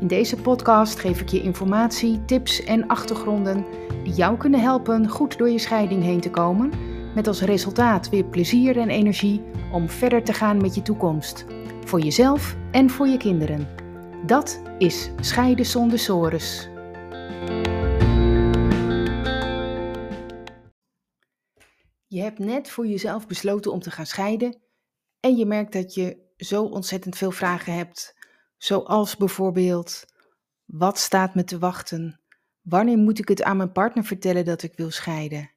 In deze podcast geef ik je informatie, tips en achtergronden die jou kunnen helpen goed door je scheiding heen te komen, met als resultaat weer plezier en energie om verder te gaan met je toekomst, voor jezelf en voor je kinderen. Dat is Scheiden zonder sores. Je hebt net voor jezelf besloten om te gaan scheiden en je merkt dat je zo ontzettend veel vragen hebt Zoals bijvoorbeeld: wat staat me te wachten? Wanneer moet ik het aan mijn partner vertellen dat ik wil scheiden?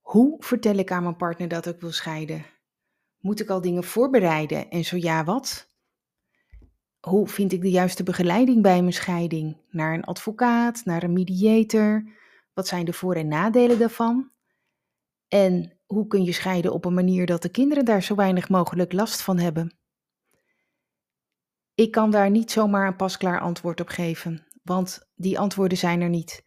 Hoe vertel ik aan mijn partner dat ik wil scheiden? Moet ik al dingen voorbereiden en zo ja, wat? Hoe vind ik de juiste begeleiding bij mijn scheiding? Naar een advocaat, naar een mediator? Wat zijn de voor- en nadelen daarvan? En hoe kun je scheiden op een manier dat de kinderen daar zo weinig mogelijk last van hebben? Ik kan daar niet zomaar een pasklaar antwoord op geven, want die antwoorden zijn er niet.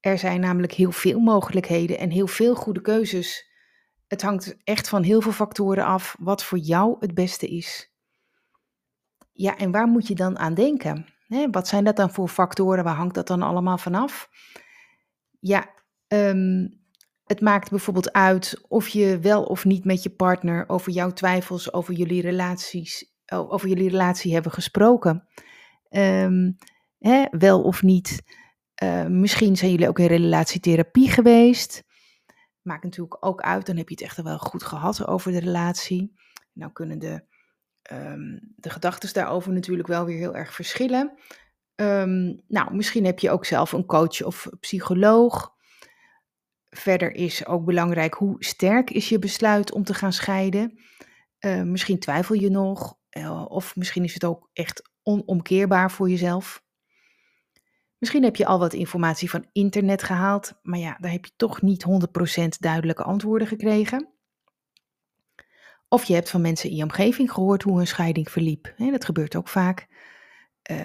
Er zijn namelijk heel veel mogelijkheden en heel veel goede keuzes. Het hangt echt van heel veel factoren af wat voor jou het beste is. Ja, en waar moet je dan aan denken? wat zijn dat dan voor factoren? Waar hangt dat dan allemaal vanaf? Ja, ehm, het maakt bijvoorbeeld uit of je wel of niet met je partner over jouw twijfels over jullie relaties over jullie relatie hebben gesproken. Ehm, hè, wel of niet. Uh, misschien zijn jullie ook in relatietherapie geweest. Maakt natuurlijk ook uit, dan heb je het echt wel goed gehad over de relatie. Nou kunnen de, um, de gedachten daarover natuurlijk wel weer heel erg verschillen. Um, nou, misschien heb je ook zelf een coach of psycholoog. Verder is ook belangrijk hoe sterk is je besluit om te gaan scheiden. Uh, misschien twijfel je nog eh, of misschien is het ook echt onomkeerbaar voor jezelf. Misschien heb je al wat informatie van internet gehaald, maar ja, daar heb je toch niet 100% duidelijke antwoorden gekregen. Of je hebt van mensen in je omgeving gehoord hoe hun scheiding verliep. dat gebeurt ook vaak. Uh,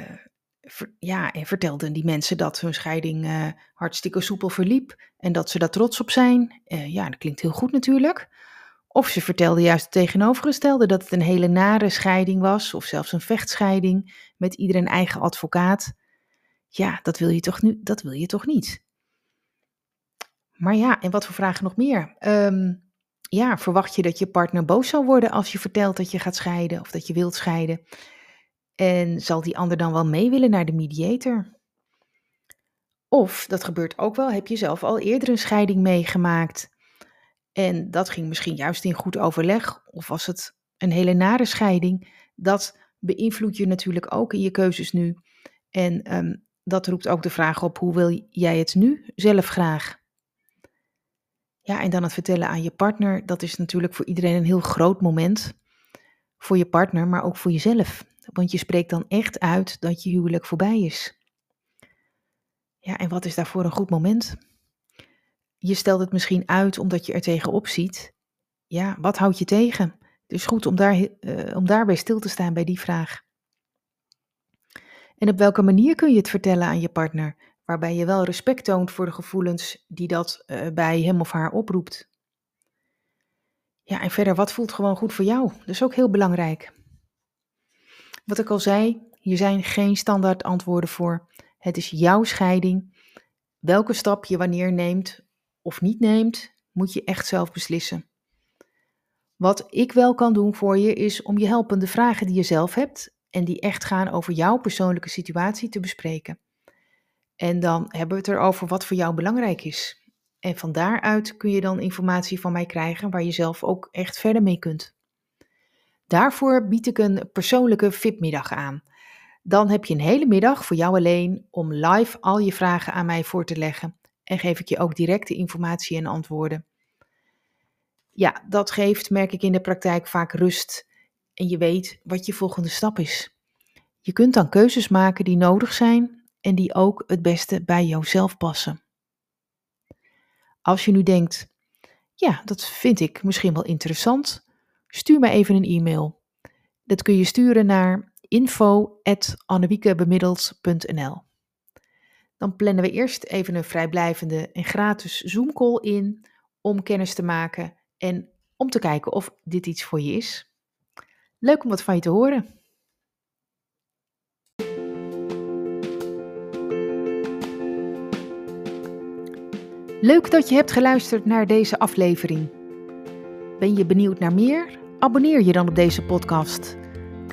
ja, en vertelden die mensen dat hun scheiding uh, hartstikke soepel verliep en dat ze daar trots op zijn. ja, dat klinkt heel goed natuurlijk. Of ze vertelde juist het tegenovergestelde, dat het een hele nare scheiding was, of zelfs een vechtscheiding met ieder een eigen advocaat. Ja, dat wil je toch, nu, dat wil je toch niet? Maar ja, en wat voor vragen nog meer? Ehm, ja, verwacht je dat je partner boos zal worden als je vertelt dat je gaat scheiden of dat je wilt scheiden? En zal die ander dan wel mee willen naar de mediator? Of, dat gebeurt ook wel, heb je zelf al eerder een scheiding meegemaakt? En dat ging misschien juist in goed overleg, of was het een hele nare scheiding. Dat beïnvloedt je natuurlijk ook in je keuzes nu. En ehm, dat roept ook de vraag op: hoe wil jij het nu zelf graag? Ja, en dan het vertellen aan je partner, dat is natuurlijk voor iedereen een heel groot moment. Voor je partner, maar ook voor jezelf. Want je spreekt dan echt uit dat je huwelijk voorbij is. Ja, en wat is daarvoor een goed moment? Je stelt het misschien uit omdat je er tegenop ziet. Ja, wat houdt je tegen? Het is goed om, daar, uh, om daarbij stil te staan bij die vraag. En op welke manier kun je het vertellen aan je partner, waarbij je wel respect toont voor de gevoelens die dat uh, bij hem of haar oproept? Ja, en verder, wat voelt gewoon goed voor jou? Dat is ook heel belangrijk. Wat ik al zei, hier zijn geen standaard antwoorden voor. Het is jouw scheiding. Welke stap je wanneer neemt, of niet neemt, moet je echt zelf beslissen. Wat ik wel kan doen voor je is om je helpende vragen die je zelf hebt en die echt gaan over jouw persoonlijke situatie te bespreken. En dan hebben we het erover wat voor jou belangrijk is. En van daaruit kun je dan informatie van mij krijgen waar je zelf ook echt verder mee kunt. Daarvoor bied ik een persoonlijke VIP-middag aan. Dan heb je een hele middag voor jou alleen om live al je vragen aan mij voor te leggen en geef ik je ook directe informatie en antwoorden. Ja, dat geeft, merk ik in de praktijk, vaak rust en je weet wat je volgende stap is. Je kunt dan keuzes maken die nodig zijn en die ook het beste bij jouzelf passen. Als je nu denkt, ja, dat vind ik misschien wel interessant, stuur me even een e-mail. Dat kun je sturen naar info.annewiekebemiddeld.nl Dan plannen we eerst even een vrijblijvende en gratis Zoom-call in om kennis te maken en om te kijken of dit iets voor je is. Leuk om wat van je te horen. Leuk dat je hebt geluisterd naar deze aflevering. Ben je benieuwd naar meer? Abonneer je dan op deze podcast.